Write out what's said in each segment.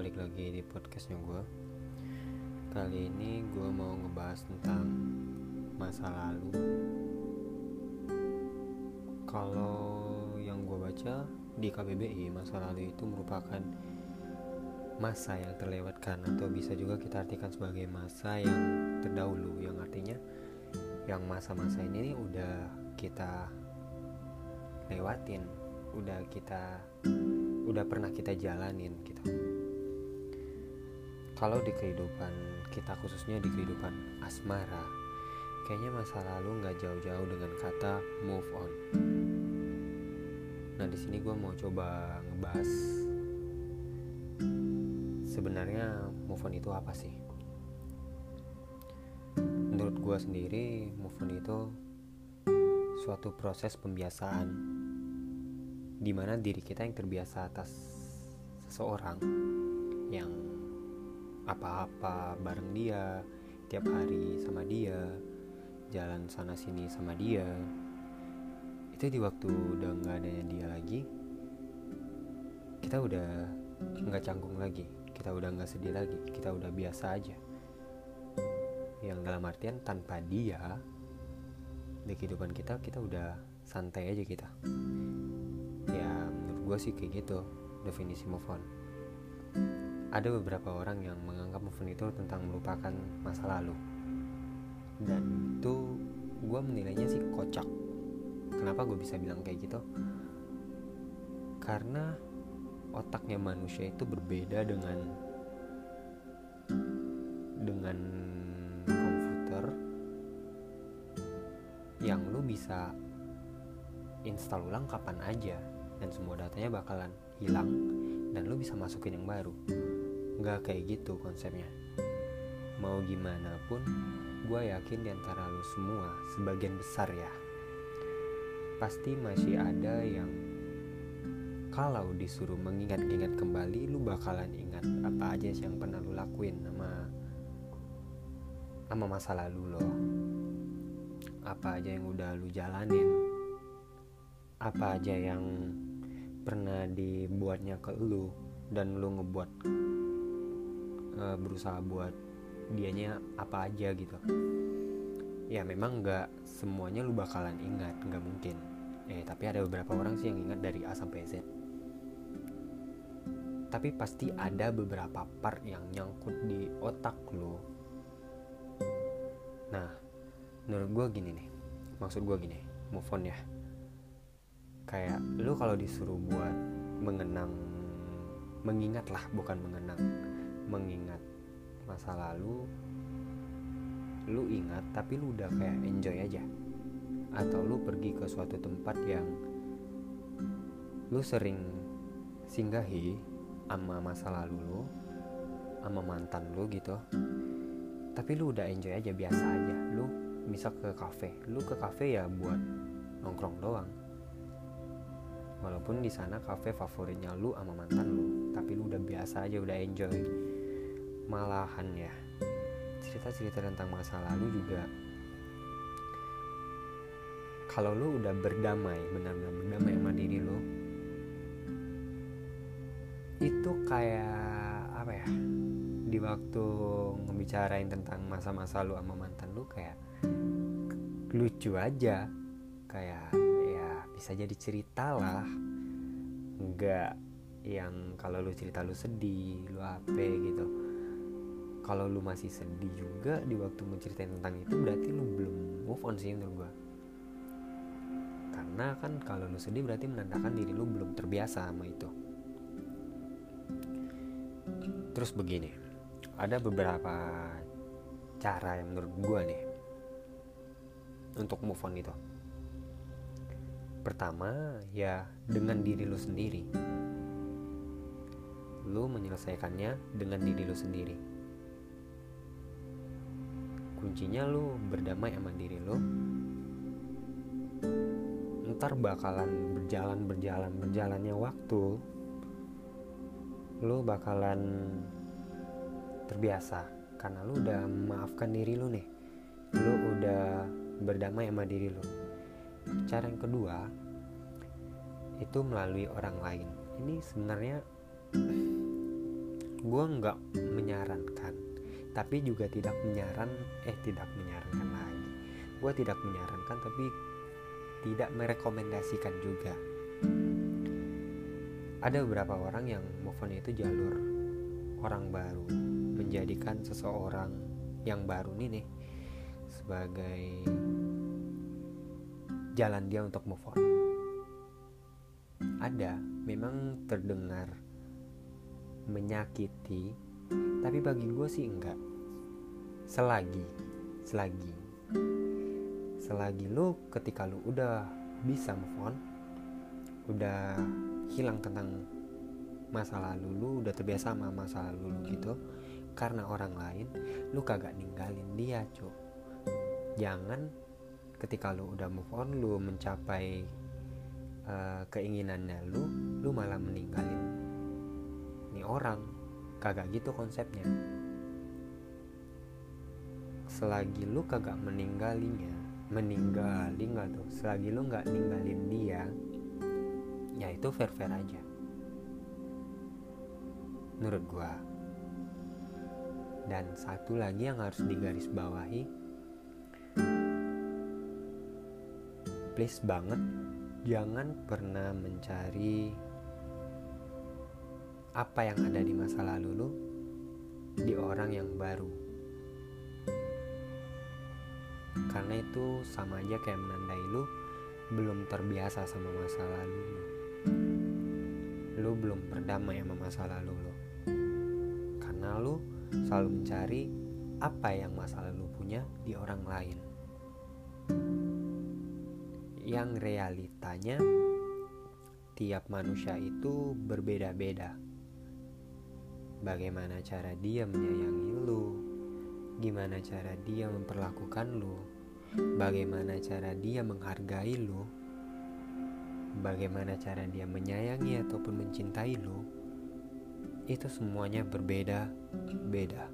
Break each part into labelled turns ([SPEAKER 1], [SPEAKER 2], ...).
[SPEAKER 1] balik lagi di podcastnya gue Kali ini gue mau ngebahas tentang masa lalu. Kalau yang gue baca di KBBI Masa lalu itu merupakan masa yang terlewatkan Atau bisa juga kita artikan sebagai masa yang terdahulu Yang artinya yang masa-masa ini nih udah kita lewatin Udah kita udah pernah kita jalanin gitu kalau di kehidupan kita khususnya di kehidupan asmara kayaknya masa lalu nggak jauh-jauh dengan kata move on. Nah di sini gue mau coba ngebahas sebenarnya move on itu apa sih? Menurut gue sendiri move on itu suatu proses pembiasaan di mana diri kita yang terbiasa atas seseorang yang apa-apa bareng dia tiap hari sama dia jalan sana sini sama dia. Itu di waktu udah nggak ada dia lagi kita udah nggak canggung lagi kita udah nggak sedih lagi kita udah biasa aja. Yang dalam artian tanpa dia di kehidupan kita kita udah santai aja kita. Gue sih kayak gitu definisi move on ada beberapa orang yang menganggap move on itu tentang melupakan masa lalu. Dan itu gue menilainya sih kocak. Kenapa gue bisa bilang kayak gitu? Karena otaknya manusia itu berbeda dengan dengan komputer yang lu bisa install ulang kapan aja. Dan semua datanya bakalan hilang dan lo bisa masukin yang baru. Nggak kayak gitu konsepnya. Mau gimana pun gue yakin di antara lo semua sebagian besar ya. Pasti masih ada yang kalau disuruh mengingat-ingat kembali lu bakalan ingat apa aja sih yang pernah lu lakuin sama sama masa lalu lo. Apa aja yang udah lu jalanin. Apa aja yang pernah dibuatnya ke lu dan lu ngebuat uh, berusaha buat dianya apa aja gitu. Ya memang nggak semuanya lu bakalan ingat nggak mungkin. Eh tapi ada beberapa orang sih yang ingat dari A sampai Z. Tapi pasti ada beberapa part yang nyangkut di otak lu. Nah menurut gue gini nih maksud gue gini move on ya kayak lu kalau disuruh buat mengenang mengingat lah bukan mengenang mengingat masa lalu lu ingat tapi lu udah kayak enjoy aja. Atau lu pergi ke suatu tempat yang lu sering singgahi sama masa lalu lu sama mantan lu gitu tapi lu udah enjoy aja biasa aja. Lu bisa ke kafe lu ke kafe ya buat nongkrong doang walaupun di sana kafe favoritnya lu sama mantan lu tapi lu udah biasa aja udah enjoy malahan ya. Cerita-cerita tentang masa lalu juga kalau lu udah berdamai benar-benar berdamai sama diri lu itu kayak apa ya di waktu ngebicarain tentang masa-masa lu sama mantan lu kayak lucu aja. Kayak bisa jadi cerita lah. Nggak yang kalau lu cerita lu sedih lu apa gitu. Kalau lu masih sedih juga di waktu menceritain tentang itu berarti lu belum move on sih menurut gua. Karena kan kalau lu sedih berarti menandakan diri lu belum terbiasa sama itu. Terus begini ada beberapa cara yang menurut gua nih untuk move on itu Pertama, ya dengan diri lu sendiri. Lu menyelesaikannya dengan diri lu sendiri. Kuncinya lu berdamai sama diri lu. Ntar bakalan berjalan berjalan berjalannya waktu. Lu bakalan terbiasa karena lu udah maafkan diri lu nih. Lu udah berdamai sama diri lu cara yang kedua itu melalui orang lain. Ini sebenarnya gue nggak menyarankan tapi juga tidak menyaran eh tidak menyarankan lagi. Gue tidak menyarankan tapi tidak merekomendasikan juga. Ada beberapa orang yang move on itu jalur orang baru menjadikan seseorang yang baru nih nih sebagai jalan dia untuk move on. Ada memang terdengar menyakiti tapi bagi gue sih enggak. Selagi selagi selagi lu ketika lu udah bisa move on udah hilang tentang masa lalu lu udah terbiasa sama masa lalu lu gitu karena orang lain lu kagak ninggalin dia cuk. Jangan ketika lu udah move on lu mencapai uh, keinginannya lu lu malah meninggalin nih orang. Kagak gitu konsepnya. Selagi lu kagak meninggalinnya meninggalin nggak tuh? Selagi lu nggak ninggalin dia ya itu fair fair aja. Menurut gua. Dan satu lagi yang harus digarisbawahi please banget jangan pernah mencari apa yang ada di masa lalu lu di orang yang baru. Karena itu sama aja kayak menandai lu belum terbiasa sama masa lalu lu. Lu belum berdamai sama masa lalu lu. Karena lu selalu mencari apa yang masa lalu punya di orang lain yang realitanya tiap manusia itu berbeda-beda. Bagaimana cara dia menyayangi lu, gimana cara dia memperlakukan lu, bagaimana cara dia menghargai lu, bagaimana cara dia menyayangi ataupun mencintai lu, itu semuanya berbeda-beda.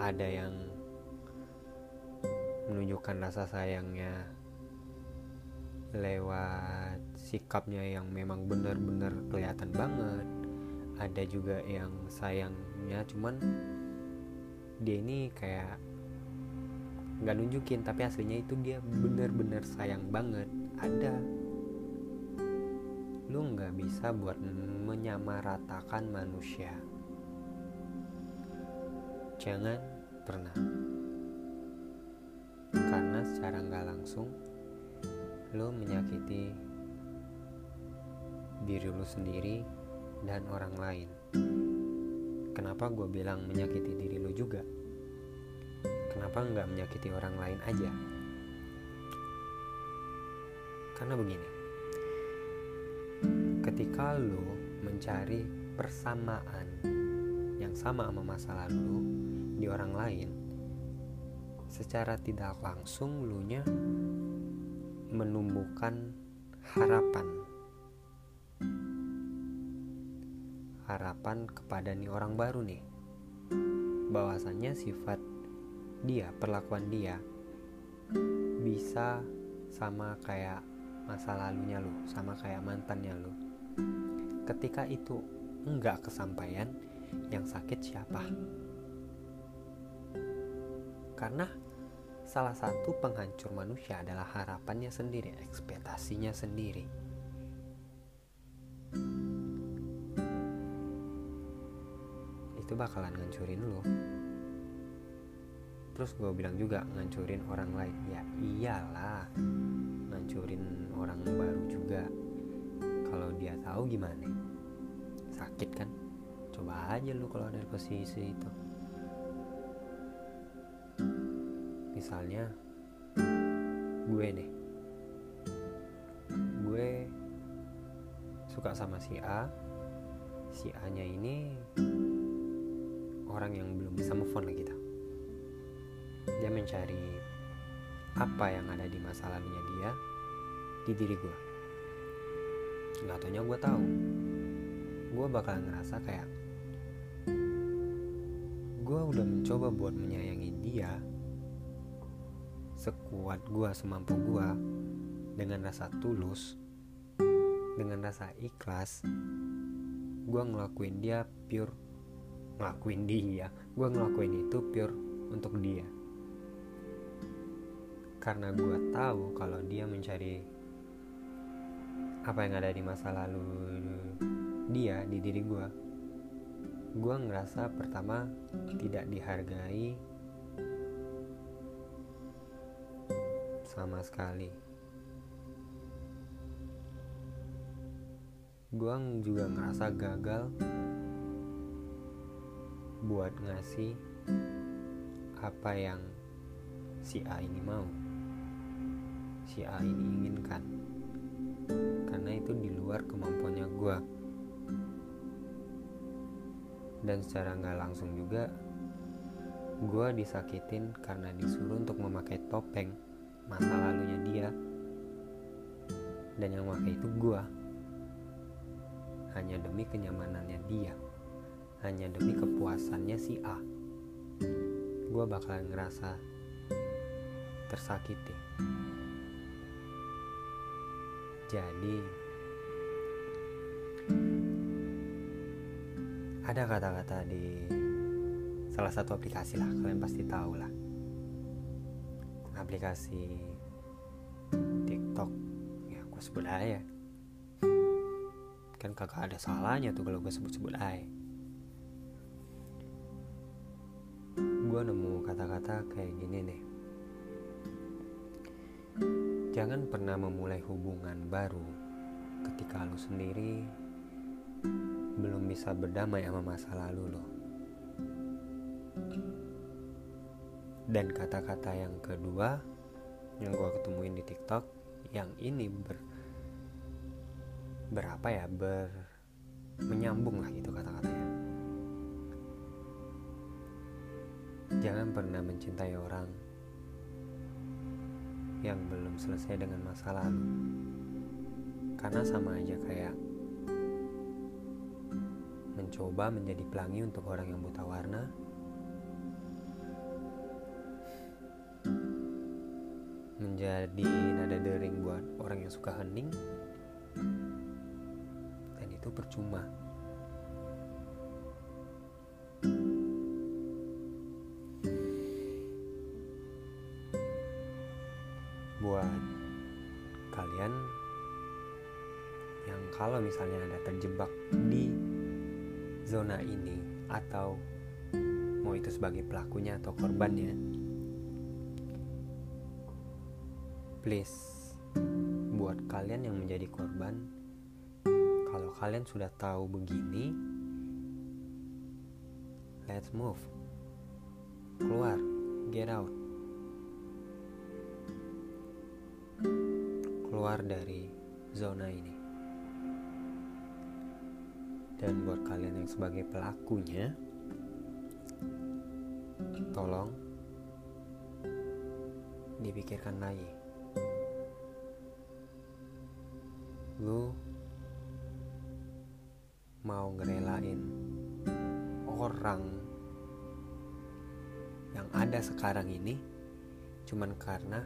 [SPEAKER 1] Ada yang menunjukkan rasa sayangnya lewat sikapnya yang memang benar-benar kelihatan banget. Ada juga yang sayangnya cuman dia ini kayak nggak nunjukin tapi aslinya itu dia bener-bener sayang banget. Ada. Lu nggak bisa buat menyamaratakan manusia. Jangan pernah. Karena secara nggak langsung lu menyakiti diri lu sendiri dan orang lain. Kenapa gue bilang menyakiti diri lo juga? Kenapa nggak menyakiti orang lain aja? Karena begini, ketika lo mencari persamaan yang sama sama masa lalu di orang lain, secara tidak langsung lu nya menumbuhkan harapan. Harapan kepada nih orang baru nih. Bahwasannya sifat dia perlakuan dia bisa sama kayak masa lalunya lo sama kayak mantannya lo. Ketika itu enggak kesampaian yang sakit siapa? Karena salah satu penghancur manusia adalah harapannya sendiri ekspektasinya sendiri. Itu bakalan ngancurin lo terus gue bilang juga ngancurin orang lain. Ya iyalah ngancurin orang baru juga. Kalau dia tahu gimana? Sakit kan? Coba aja lu kalau ada posisi itu misalnya gue nih. Gue suka sama si A. Si A nya ini orang yang belum bisa move on lagi gitu dia mencari apa yang ada di masa lalunya dia di diri gue. Nggak taunya gue tahu. Gue bakal ngerasa kayak gue udah mencoba buat menyayangi dia sekuat gue semampu gue dengan rasa tulus dengan rasa ikhlas gue ngelakuin dia pure ngelakuin dia gue ngelakuin itu pure untuk dia. Karena gue tahu kalau dia mencari apa yang ada di masa lalu dia di diri gue gue ngerasa pertama tidak dihargai sama sekali. Gue juga ngerasa gagal buat ngasih apa yang si A ini mau si A ini inginkan. Karena itu di luar kemampuannya gue dan secara nggak langsung juga gue disakitin karena disuruh untuk memakai topeng masa lalunya dia. Dan yang memakai itu gue hanya demi kenyamanannya dia. Hanya demi kepuasannya si A. Gue bakalan ngerasa tersakiti. Jadi ada kata-kata di salah satu aplikasi lah kalian pasti tahu lah aplikasi TikTok. Ya gue sebut aja kan kagak ada salahnya tuh kalau gue sebut-sebut aja. Gue nemu kata-kata kayak gini nih. Jangan pernah memulai hubungan baru ketika lu sendiri belum bisa berdamai sama masa lalu lo. Dan kata-kata yang kedua yang gue ketemuin di TikTok yang ini ber berapa ya ber menyambung lah gitu kata-katanya. Jangan pernah mencintai orang yang belum selesai dengan masa lalu. Karena sama aja kayak mencoba menjadi pelangi untuk orang yang buta warna. Menjadi nada dering buat orang yang suka hening. Dan itu percuma. buat kalian yang kalau misalnya ada terjebak di zona ini atau mau itu sebagai pelakunya atau korbannya please buat kalian yang menjadi korban kalau kalian sudah tahu begini let's move keluar get out keluar dari zona ini. Dan buat kalian yang sebagai pelakunya, tolong dipikirkan lagi. Lu mau ngerelain orang yang ada sekarang ini cuman karena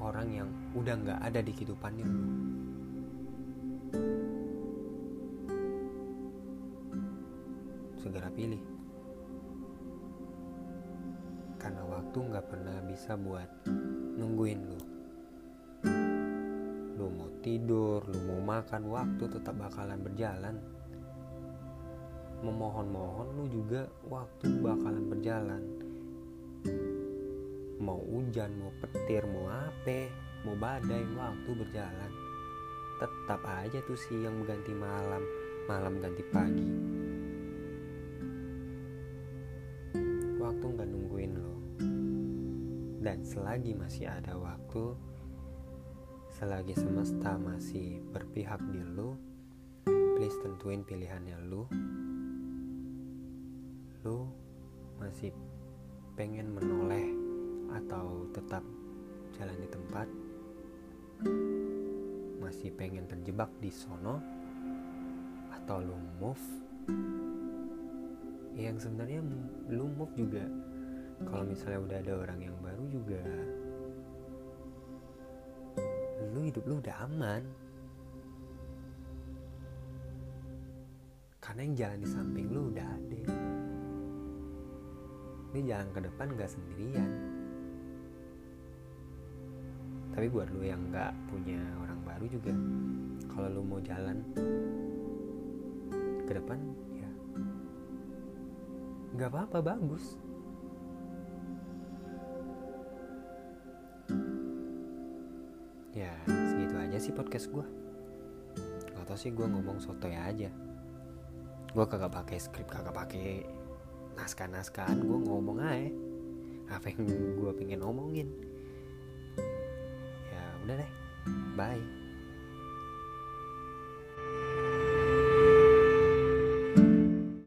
[SPEAKER 1] orang yang udah nggak ada di kehidupannya. Lu segera pilih. Karena waktu nggak pernah bisa buat nungguin lu tidur lu mau makan waktu tetap bakalan berjalan. Memohon-mohon lu juga waktu bakalan berjalan. Mau hujan mau petir mau apa mau badai waktu berjalan. Tetap aja tuh siang mengganti malam malam ganti pagi. Waktu nggak nungguin lo. Dan selagi masih ada waktu selagi semesta masih berpihak di lo please tentuin pilihannya lo lo masih pengen menoleh atau tetap jalan di tempat? Masih pengen terjebak di sono? Atau lu move? Yang sebenarnya lu move juga kalau misalnya udah ada orang yang baru juga lu hidup lu udah aman. Karena yang jalan di samping lu udah ada. Dia jalan ke depan gak sendirian. Tapi buat lu yang gak punya orang baru juga kalau lu mau jalan ke depan ya nggak apa-apa bagus ya segitu aja sih podcast gue nggak tau sih gue ngomong soto ya aja. Gue kagak pakai skrip kagak pakai naskah naskahan gue ngomong aja. Apa yang gue pengen ngomongin ya udah deh. Bye